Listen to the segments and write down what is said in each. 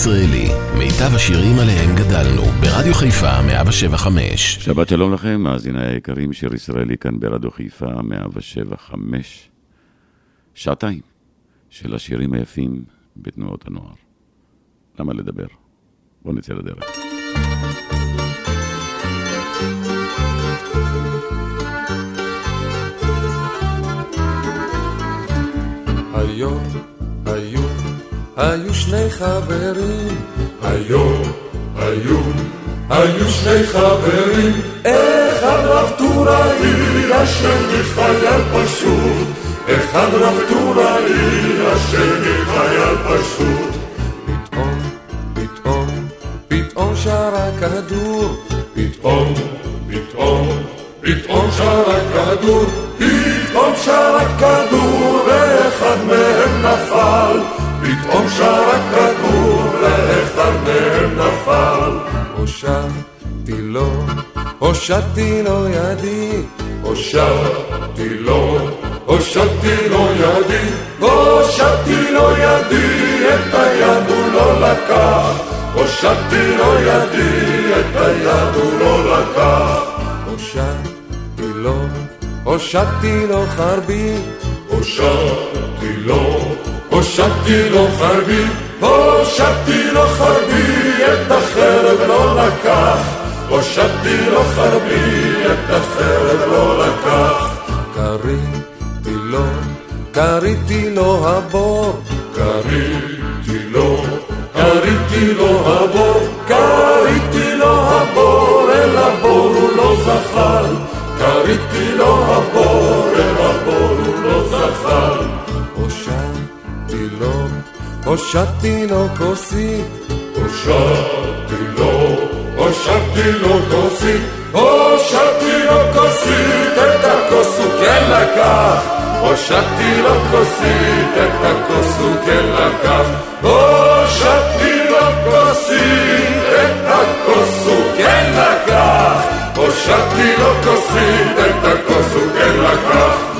מאזינים לשיר ישראלי, מיטב השירים עליהם גדלנו, ברדיו חיפה 175. שבת שלום לכם, מאזיני היקרים, שיר ישראלי כאן ברדיו חיפה 175. שעתיים של השירים היפים בתנועות הנוער. למה לדבר? בואו נצא לדרך. היום היו, היו שני חברים. היום היו, היו שני חברים. אחד רב טוראי, השני חייל פשוט. אחד רב טוראי, השני חייל פשוט. פתאום, פתאום, פתאום שר הכדור. פתאום, פתאום, פתאום שר הכדור. פתאום שר הכדור, ואחד מהם נפל. פתאום שר הכדור, ואחד מהם נפל. הושטתי לו, הושטתי לו ידי. הושטתי לו, הושטתי לו ידי, הושטתי לו ידי, את היד הוא לא לקח. הושטתי לו ידי, את היד הוא לא לקח. הושטתי לו, הושטתי לו חרבי. הושטתי לו, הושטתי לו חרבי, הושטתי לו חרבי, את החרב לא לקח. הושטתי לו חרבי, את החרב לא לקח. קריתי לו, קריתי לו הבור. קריתי לו, קריתי לו הבור, קריתי לו הבור, אל הבור הוא לא זחל. קריתי לו הבור הושטתי לו כוסית. הושטתי לו, הושטתי לו כוסית, הושטתי לו כוסית, את הכוס הוא כן לקח. הושטתי לו כוסית, את הכוס הוא כן לקח. הושטתי לו כוסית, את הכוס הוא כן לקח. הושטתי לו כוסית, את הכוס הוא כן לקח.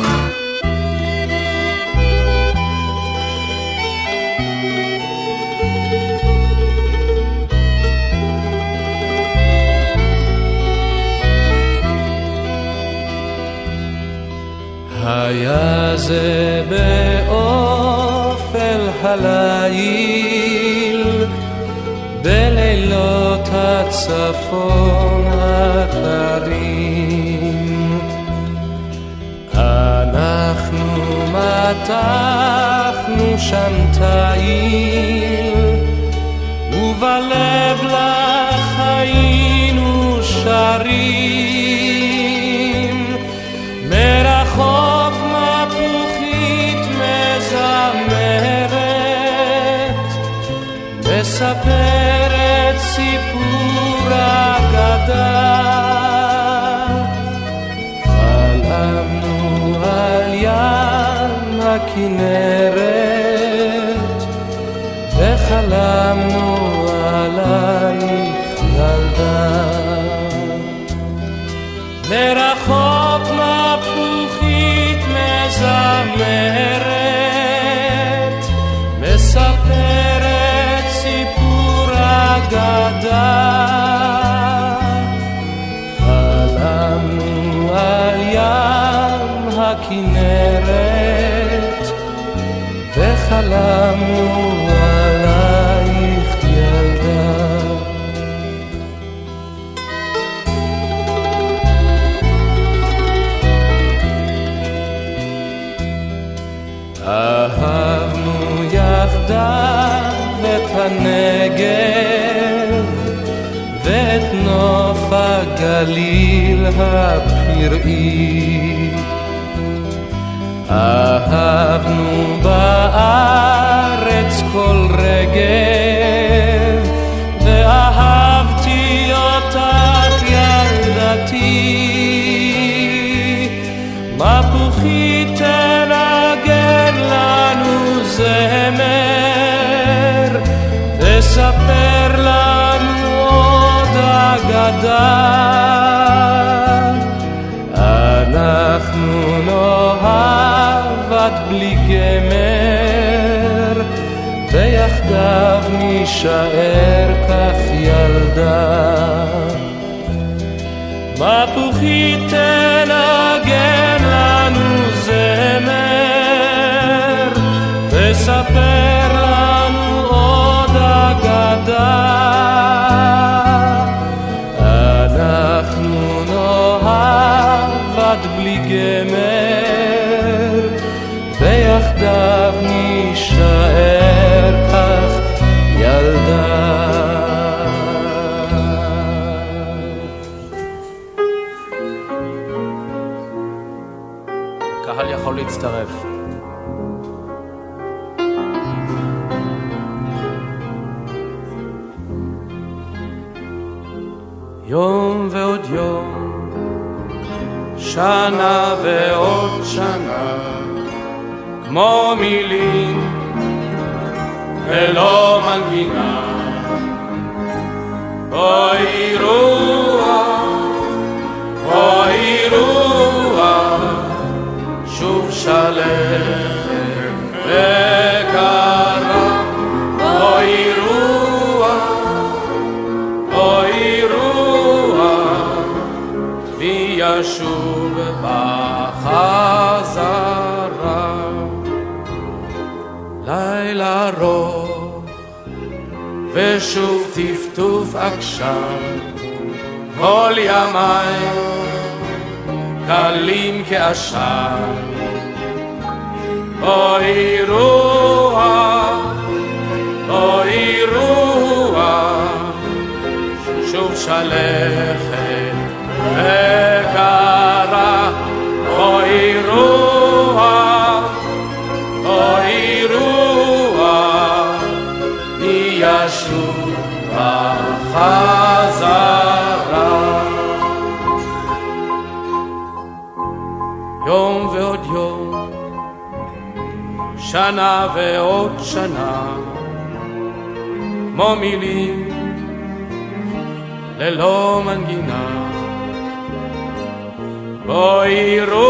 היה זה באופל הליל, בלילות הצפון הקרים. אנחנו מתחנו שם תיל, ובלב לך היינו שרים. סיפור אגדה. חלמנו על ים הכנרת, וחלמנו עלייך ילדה. אהבנו יחדיו את הנגב ואת נוף הגליל הפראי. אהבנו בארץ כל רגב תישאר כך ילדה. מפוחית Moiro.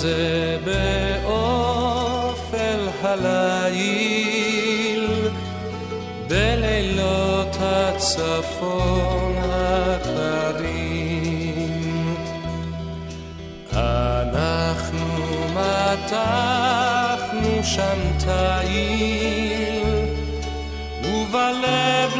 זה באופל הליל, בלילות הצפון הקרים. אנחנו מתחנו שם תאים, ובלב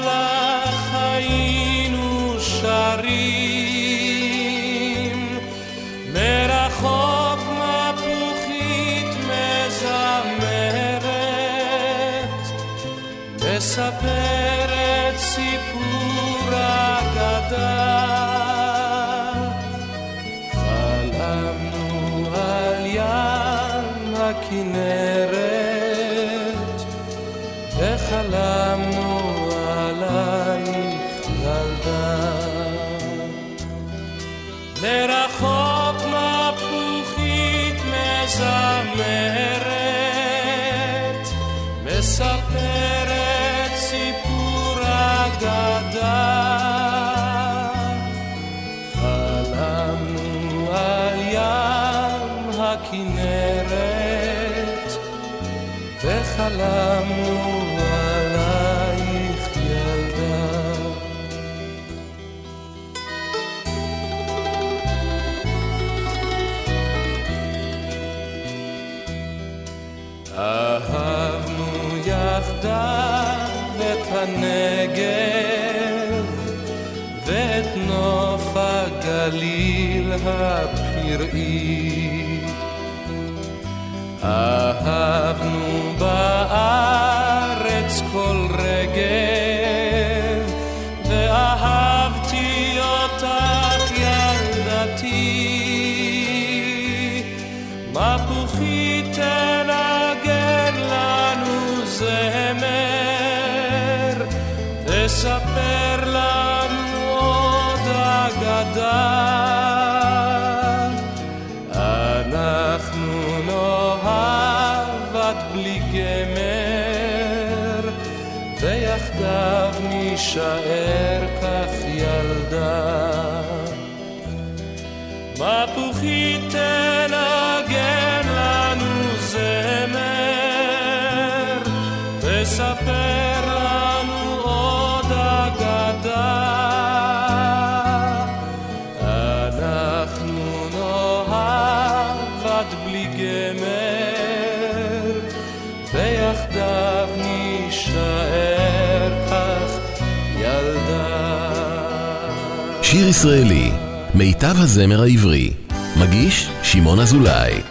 הנגב ואת נוף הגליל הפראי. אהבנו בארץ ישראלי, מיטב הזמר העברי, מגיש שמעון אזולאי.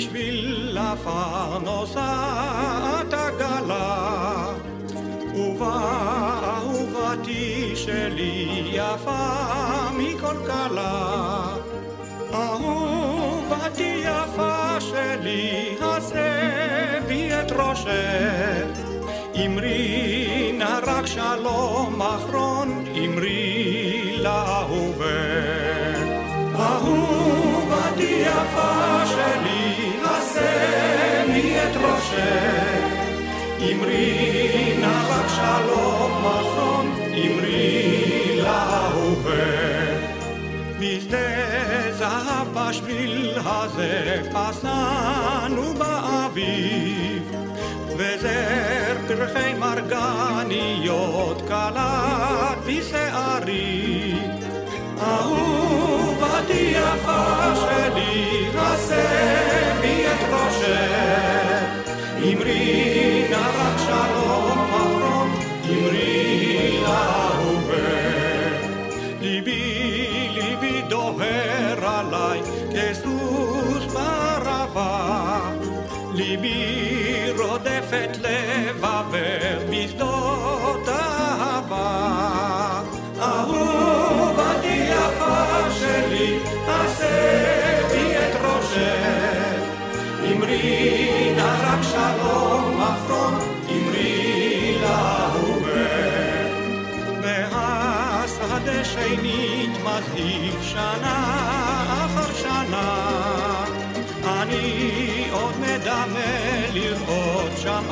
שדה בשביל לפרנסת עגלה. ובאהובתי שלי יפה מכל כלה. אהובתי יפה שלי, עשה בי את ראשך. אמרי נא רק שלום אחרון, אמרי לאהובך. ראשך. אמרי נא רק שלום אחרון, אמרי לאהובך. בשדה זהב בשביל הזה פסענו באביב, וזר פרחי מרגניות קלט בשערי. אהובתי יפה שלי, עשה בי את ראשך, אמרי נא רק שלום אחרון, אמרי לאהובך. ליבי, ליבי דוהר עליי כסוס בערבה. ליבי רודף את לבבך שנית מזהיב שנה אחר שנה. אני עוד מדמה לראות שם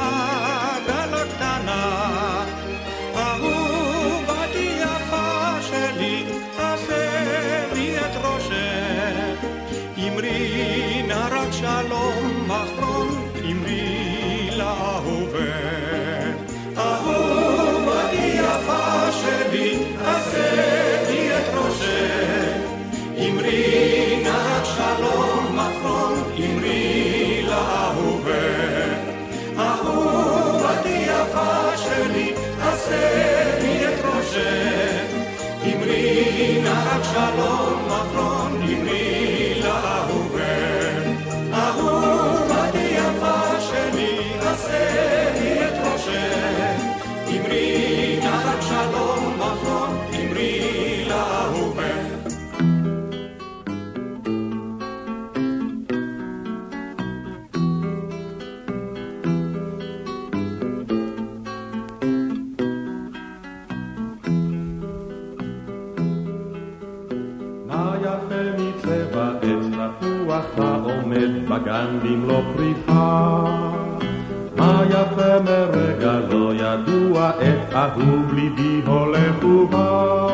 העומד בגן במלוא פריחה? מה יפה מרגע לא ידוע את אהוב ליבי הולך ובא?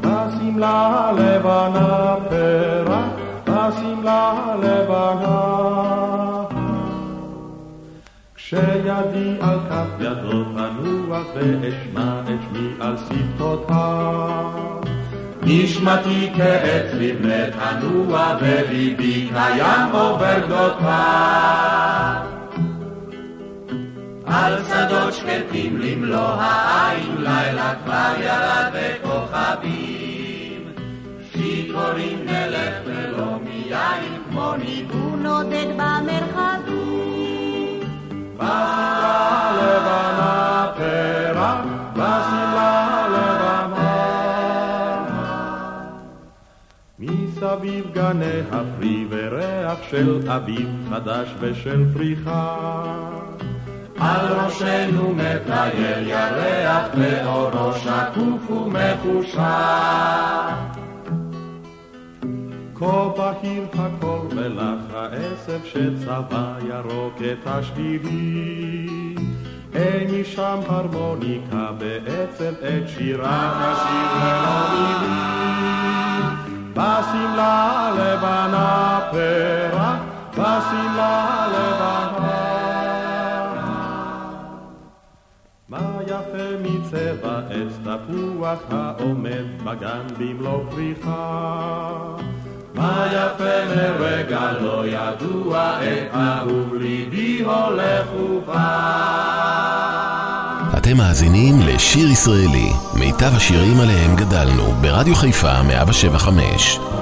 בשמלה הלבנה פרח, בשמלה הלבנה. כשידי על כף ידו תנוח ואשמע את שמי על שפתותיו. נשמתי כעץ לבנה תנוע וליבי קיים עובר גדותיו. על שדות שקטים למלוא העין לילה כבר ירד בכוכבים. שיכורים נלך ולא מיין כמו ניגון נודד במרחבים. מסביב גני הפרי וריח של אביב חדש ושל פריחה. על ראשנו מטייל ירח ואורו שקוף ומחושך. כה בהיר הכל ולח העשב שצבע ירוק את השבילים. אין משם הרמוניקה בעצם את שירה נשיר ללא מילים. בשמלה לבנה פרח, בשמלה לבנה. מה יפה מצבע עץ תפוח העומד בגן במלוא פריחה. מה יפה מרגע לא ידוע, את אהוב ליבי הולך ובא. אתם מאזינים לשיר ישראלי, מיטב השירים עליהם גדלנו, ברדיו חיפה 175.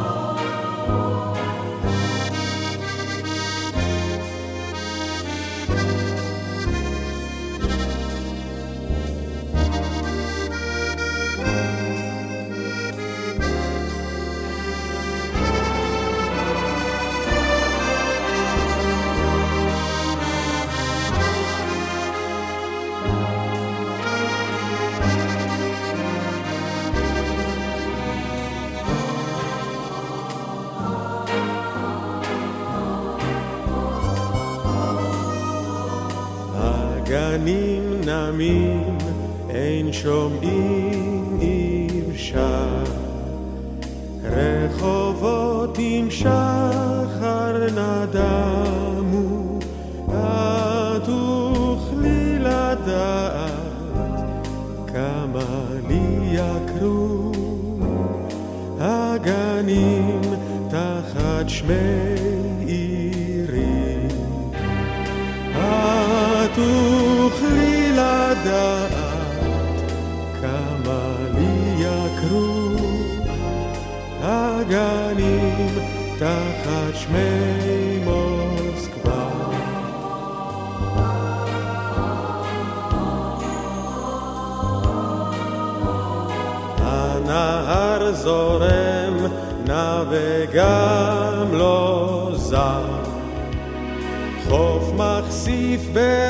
הגנים נמים, אין שומעים וגם לא זר. חוף מחשיף באור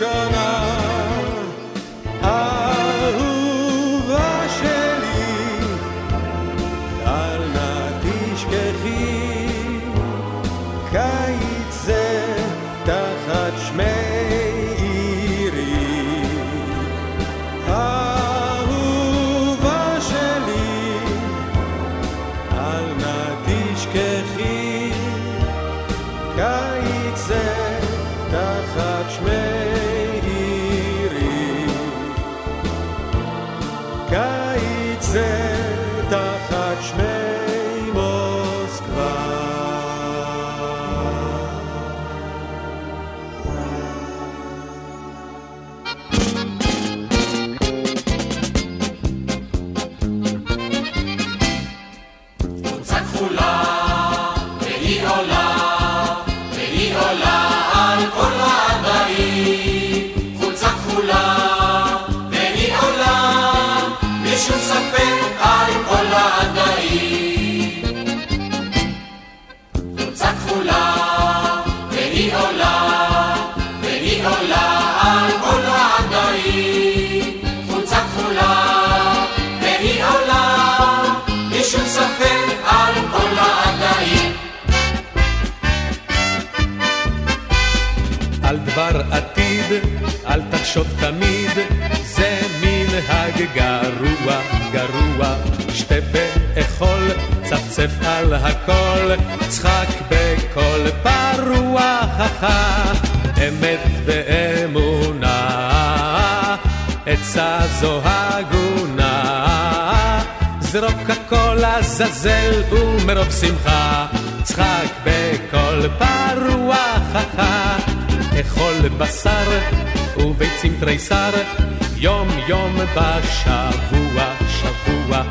ראשונה. צפצף על הכל, צחק בקול פרוע, אמת ואמונה, עצה זו הגונה. זרוק הכל לעזאזל ומרוב שמחה, צחק בקול פרוע, אכול בשר וביצים תריסר, יום יום בשבוע, שבוע.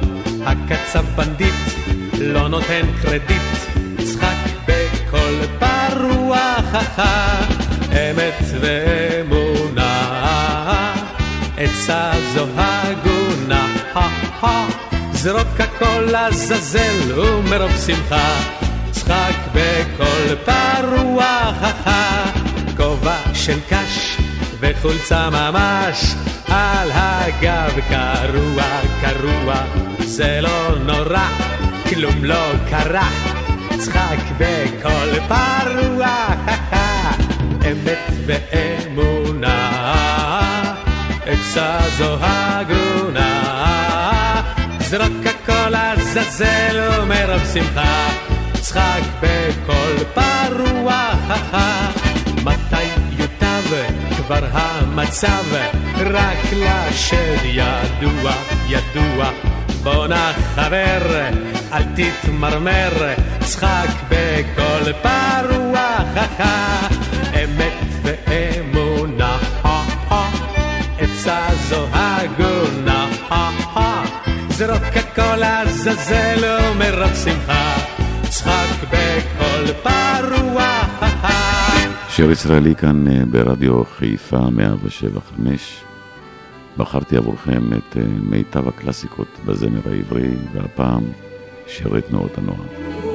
הקצב בנדיט, לא נותן קרדיט, צחק בקול פרוע, אמת ואמונה, עצה זו הגונה, זרוק הכל לעזאזל ומרוב שמחה, צחק בקול פרוע, כובע של קש וחולצה ממש. על הגב קרוע, קרוע, זה לא נורא, כלום לא קרה, צחק בקול פרוע, אמת ואמונה, עצה זו הגונה, זרוק הכל לעזאזל ומרוב שמחה, צחק בקול פרוע, מתי יוטב כבר המצב, רק לשד ידוע, ידוע. בונה חבר, אל תתמרמר, צחק בקול פרוח, אמת ואמונה, עצה זו הגונה, זרוק הכל עזאזל לא ומרוב שמחה, צחק בקול פרוח. שיר ישראלי כאן אה, ברדיו חיפה 107 בחרתי עבורכם את אה, מיטב הקלאסיקות בזמר העברי, והפעם שירי תנועות הנוער.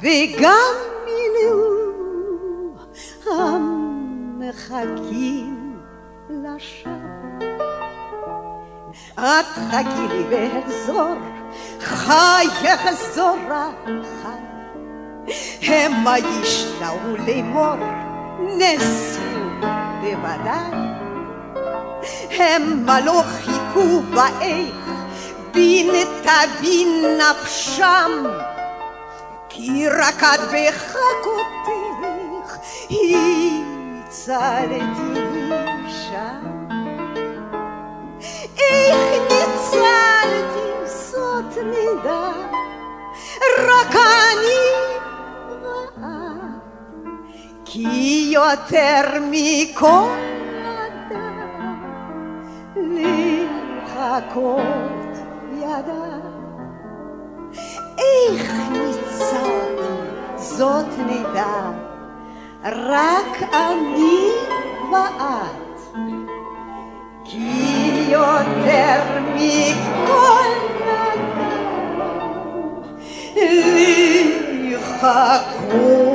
וגם מילאו המחכים לשווא. את חכי לי ואחזור, חי יחזור חי. המה ישנאו לאמור, נאספו בוודאי. המה לא חיכו באיך, בין תבין נפשם, כי רק את בחכותך הצלתי שם. איך ניצלתי זאת נדע, רק אני כי יותר מכל אדם לחכות ידע. איך ניצלתי זאת נדע, רק אני ואת. כי יותר מכל אדם לחכות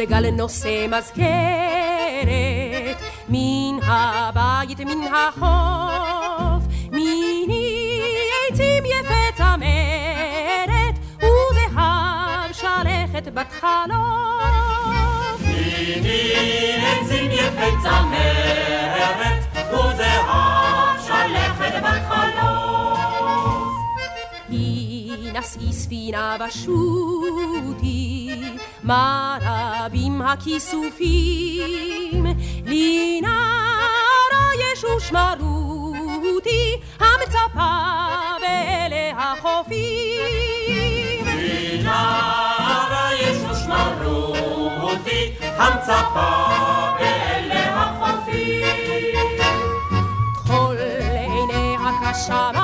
כל גל נושא מזכרת, מן הבית מן החוף, מיני עצים יפה צמרת, וזהב שלכת בת חלוף. מיני עצים יפה צמרת, וזהב שלכת בת חלוף. היא נשאי ספינה בשוטי, מה רבים הכיסופים, לי נערה יש ושמרותי, המצפה באלה החופים. לי נערה יש ושמרותי, המצפה באלה החופים. טחול עיניה כשמיים,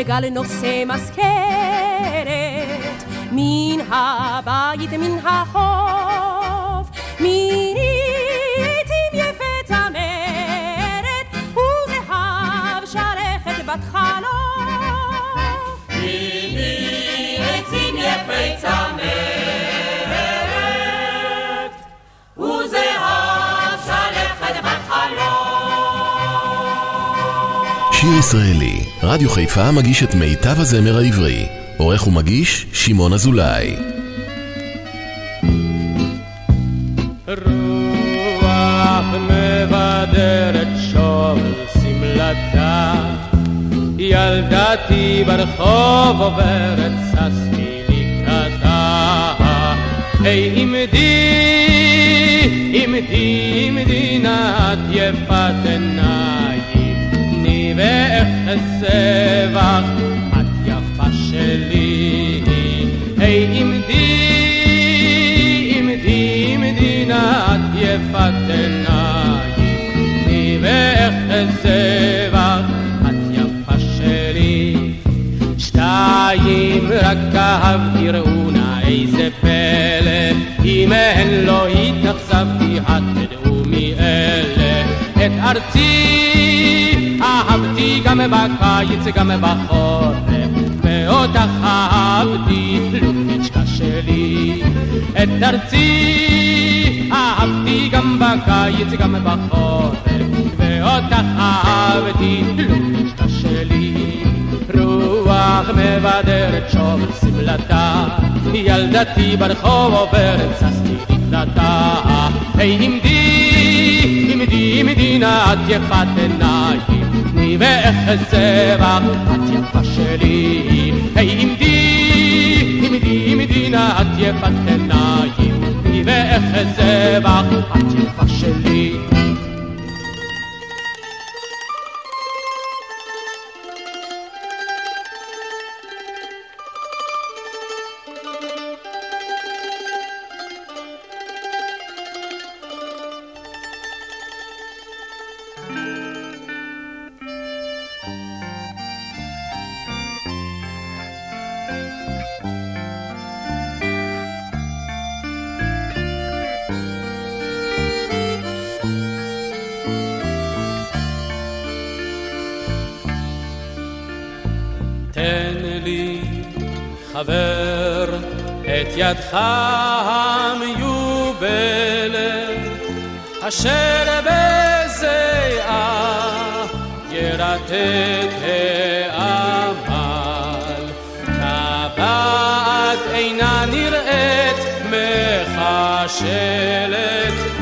לי כל גל נושא מזכרת, מן הבית מן החוף, שיר ישראלי, רדיו חיפה מגיש את מיטב הזמר העברי. עורך ומגיש, שמעון אזולאי. רוח מבדרת שוב שמלתה ילדתי ברחוב עוברת ששתי לקראתה היי עמדי, עמדי, עמדי נא יפת עיניים תני ואחסה בך את יפה שלי. היי עמדי, עמדי, עמדי נא את יפת עיניים תני ואחסה בך את יפה שלי. שתיים רק אהבתי ראו נא איזה פלא. אם הן לא התאכזבתי את תדעו מי אלה. את ארצי גם בקיץ גם בחורף. ואותך אהבתי לוביצ'קה שלי את ארצי אהבתי גם בקיץ גם בחורף. ואותך אהבתי לוביצ'קה שלי רוח מבדרת שוב שמלתה. ילדתי ברחוב עוברת ששתי לקראתה היי עמדי עמדי עמדי נא את יפת עיניים ואיזה זבח את יפה שלי היי עמדי, עמדי, עמדי נא את יפת עיניים ואיזה זבח את יפה שלי חבר את ידך המיובלת, אשר בזיעה ירטט העמל. טבעת אינה נראית מחשלת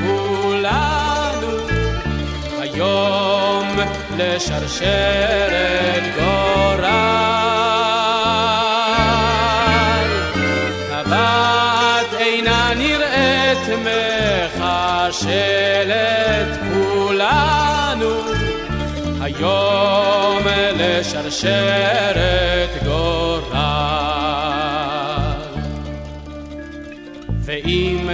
כולנו, היום לשרשרת גורל. מחשלת כולנו היום לשרשרת גורל. ואם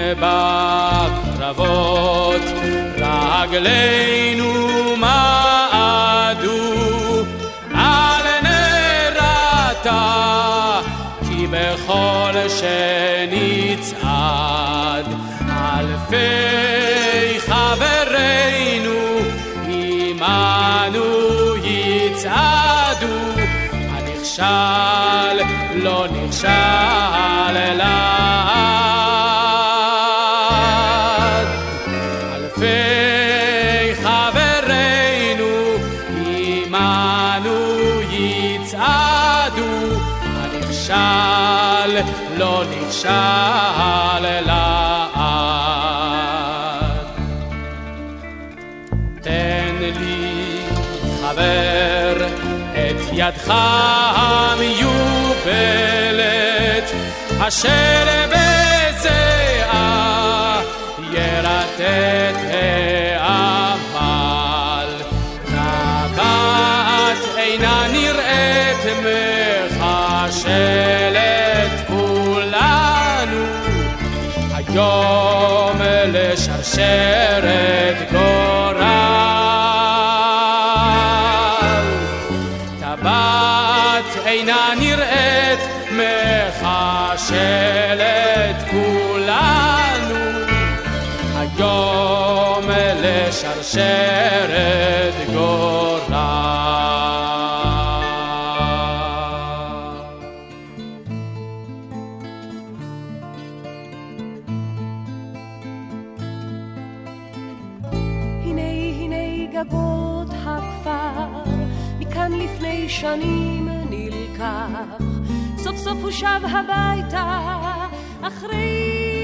בקרבות רגלינו מעדו על נרתה כי בכל שנצעד הנכשל לא נכשל לעד אלפי חברינו עמנו יצעדו הנכשל לא נכשל ידך המיובלת אשר בזיעה ירטט העמל. טבעת אינה נראית מחשלת כולנו היום לשרשרת גורל לשרשרת גורל לפני שנים נלקח, סוף סוף הוא שב הביתה, אחרי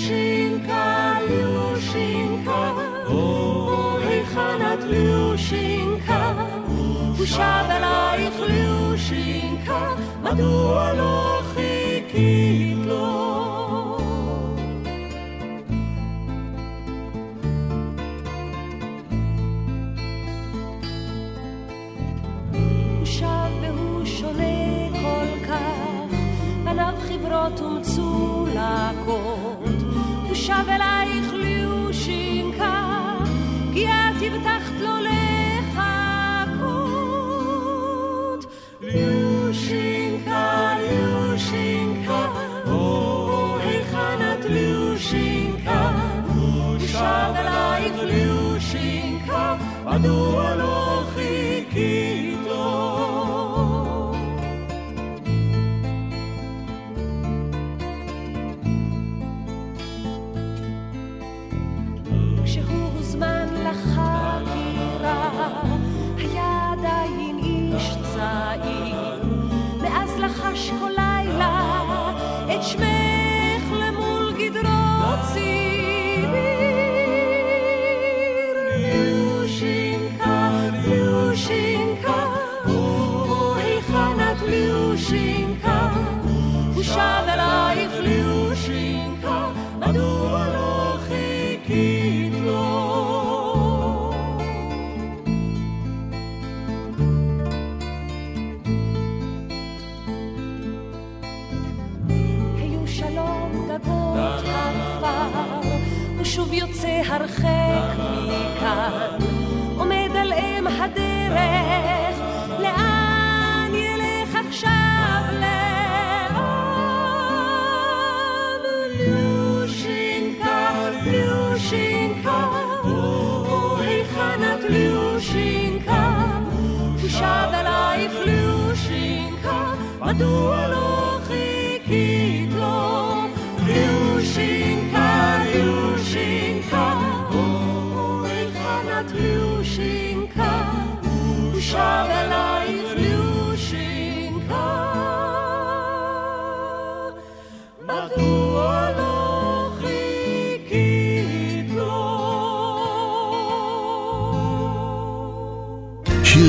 ליושינקה, ליושינקה, או היכן את ליושינקה? הוא שב אלייך ליושינקה, מדוע לא חיכית לו? חברות ומצולקות, שב אלייך ליושינקה, כי את הבטחת לו לחכות. ליושינקה, ליושינקה, או היכן את ליושינקה, הוא שב אלייך ליושינקה, מדוע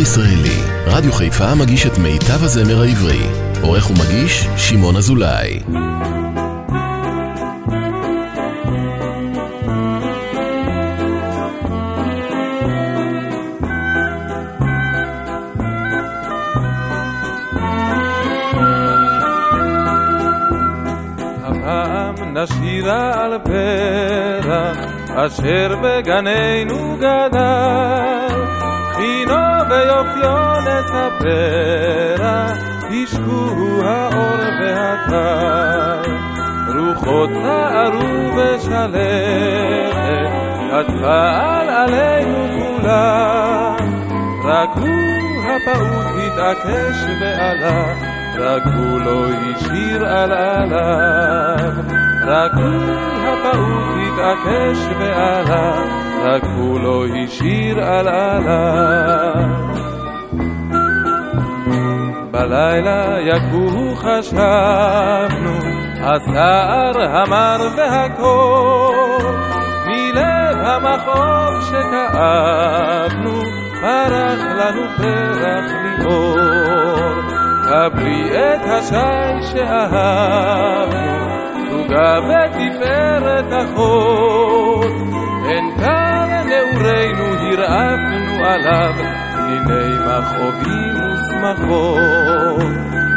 ישראלי, רדיו חיפה מגיש את מיטב הזמר העברי. עורך ומגיש, שמעון אזולאי. נשירה על פרח אשר בגננו גדל חינו ויופיו נספרה השקו האור והטל רוחות נערו בשלכת עטפה על עלינו כולה רק הוא הפעוט התעקש ועלה רק הוא לא השאיר על עליו, רק הוא הפעוט התעקש ועלה, רק הוא לא השאיר על עליו. בלילה יקום חשבנו, הסער המר והקור, מלב המכאוב שכאבנו, פרח לנו פרח ליאור. קבלי את השי שאהבנו, תוגה ותפארת אחות. הן כאן נעורינו הרעפנו עליו, פניני מכאובים ושמחות.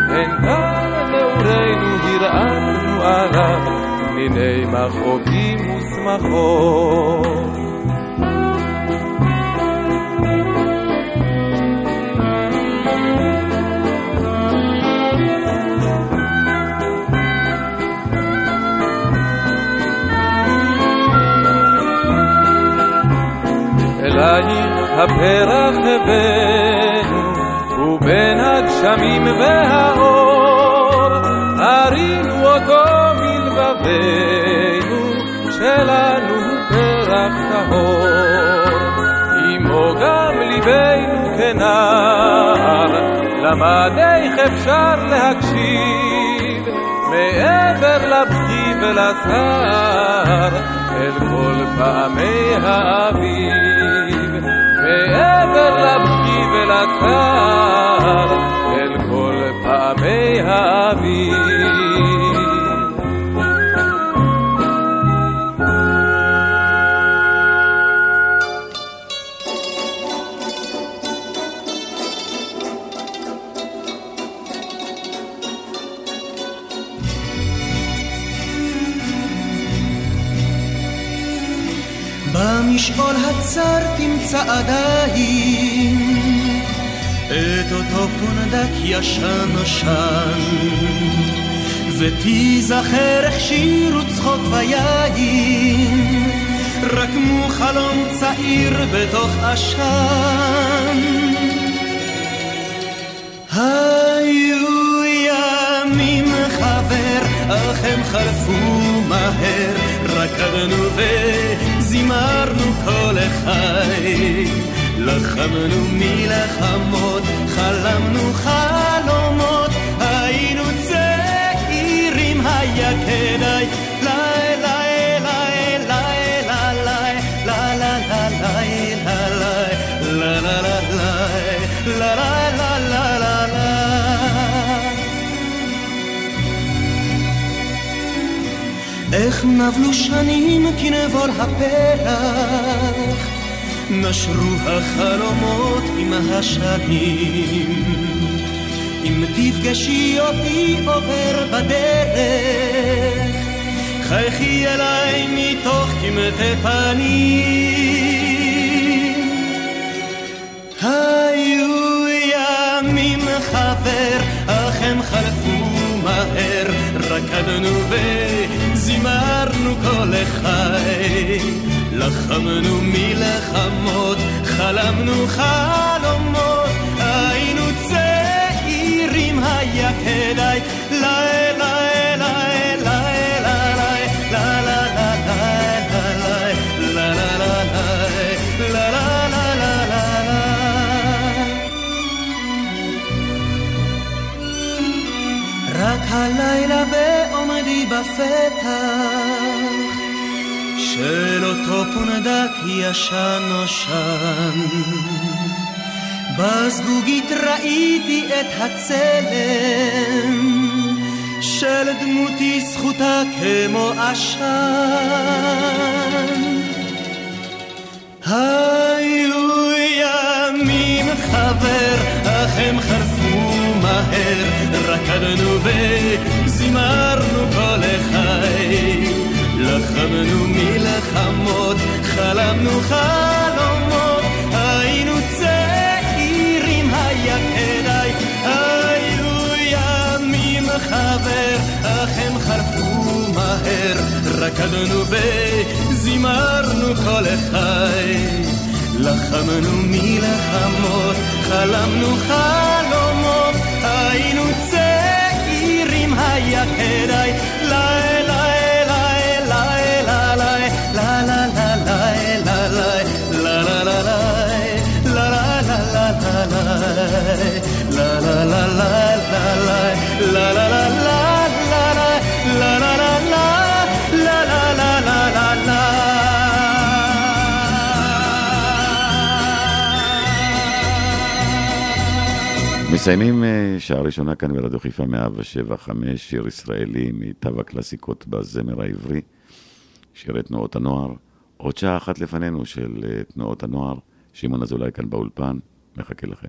הן כאן נעורינו הרעפנו עליו, פניני מכאובים ושמחות. אלייך הפרח הבאנו, ובין הגשמים והאור, הרינו אותו מלבבינו, שלנו פרח טהור. עמו גם ליבנו כנער, למד איך אפשר להקשיב, מעבר לבכי ולסהר, אל כל פעמי האביב. מעבר לבכי ולסהר, אל כל פעמי האביב. במשעול הצר תמצא עדיין אותו פונדק ישן נושן ותיזכר איך שירו צחוק ויין רקמו חלום צעיר בתוך עשן. היו ימים חבר אך הם חלפו מהר רקדנו וזימרנו כל החי. לחמנו מלחמות חלמנו חלומות היינו צעירים היה כדאי. איך נבלו שנים כנבור הפרח, נשרו החלומות עם השנים. אם תפגשי אותי עובר בדרך, חייכי אליי מתוך קמטי פנים. היו ימים חבר, אך הם חלפו מהר, רקדנו וזימרנו כל החי. לחמנו מלחמות, חלמנו חלומות, היינו צעירים, היה כדאי, לילה, הלילה בעומדי בפתח של אותו פונדק ישן נושן. בזגוגית ראיתי את הצלם של דמותי זכותה כמו עשן. היו ימים חבר, אך הם חלפו מהר, רקדנו וזימרנו כל החי. רקדנו וזימרנו כל החי. לחמנו מלחמות, חלמנו חלומות, היינו צעירים, היה כדאי, לילה מסיימים אה, שעה ראשונה כאן ברדיו חיפה 175, שיר ישראלי מיטב הקלאסיקות בזמר העברי, שירי תנועות הנוער. עוד שעה אחת לפנינו של אה, תנועות הנוער, שמעון אזולאי כאן באולפן, מחכה לכם.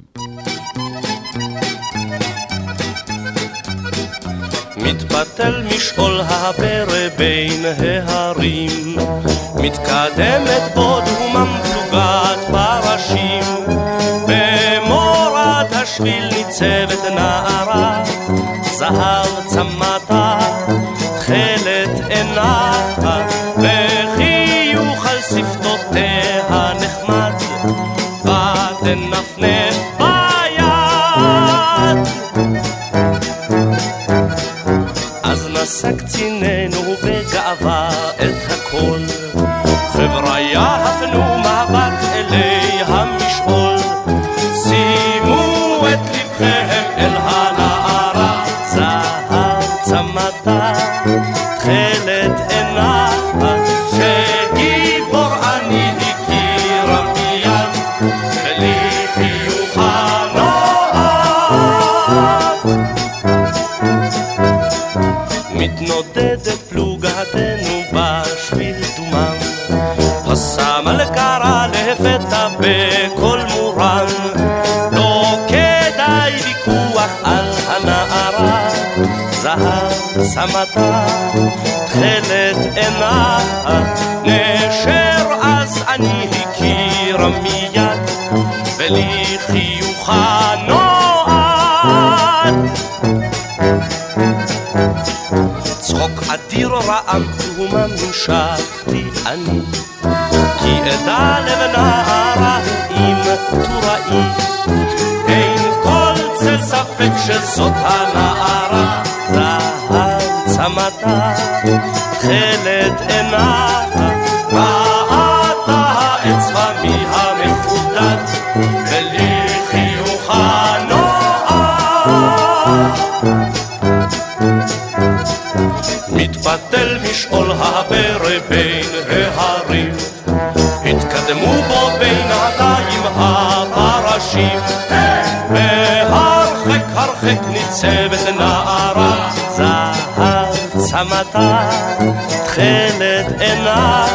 מתפתל משעול הפרא בין ההרים, מתקדמת בו דהומם פלוגת פרשים, ניצבת נערה, זהב צמתה, תכלת עינה, וחיוך על שפתותיה נחמד, ותנפנף ביד. אז נשא קציננו בגאווה את הכל. חבריה הפנו צמתה, תכלת הפרא בין ההרים, התקדמו בו בינתיים הפרשים, והרחק הרחק ניצבת נערה, זהב צמתה, תכלת עינה,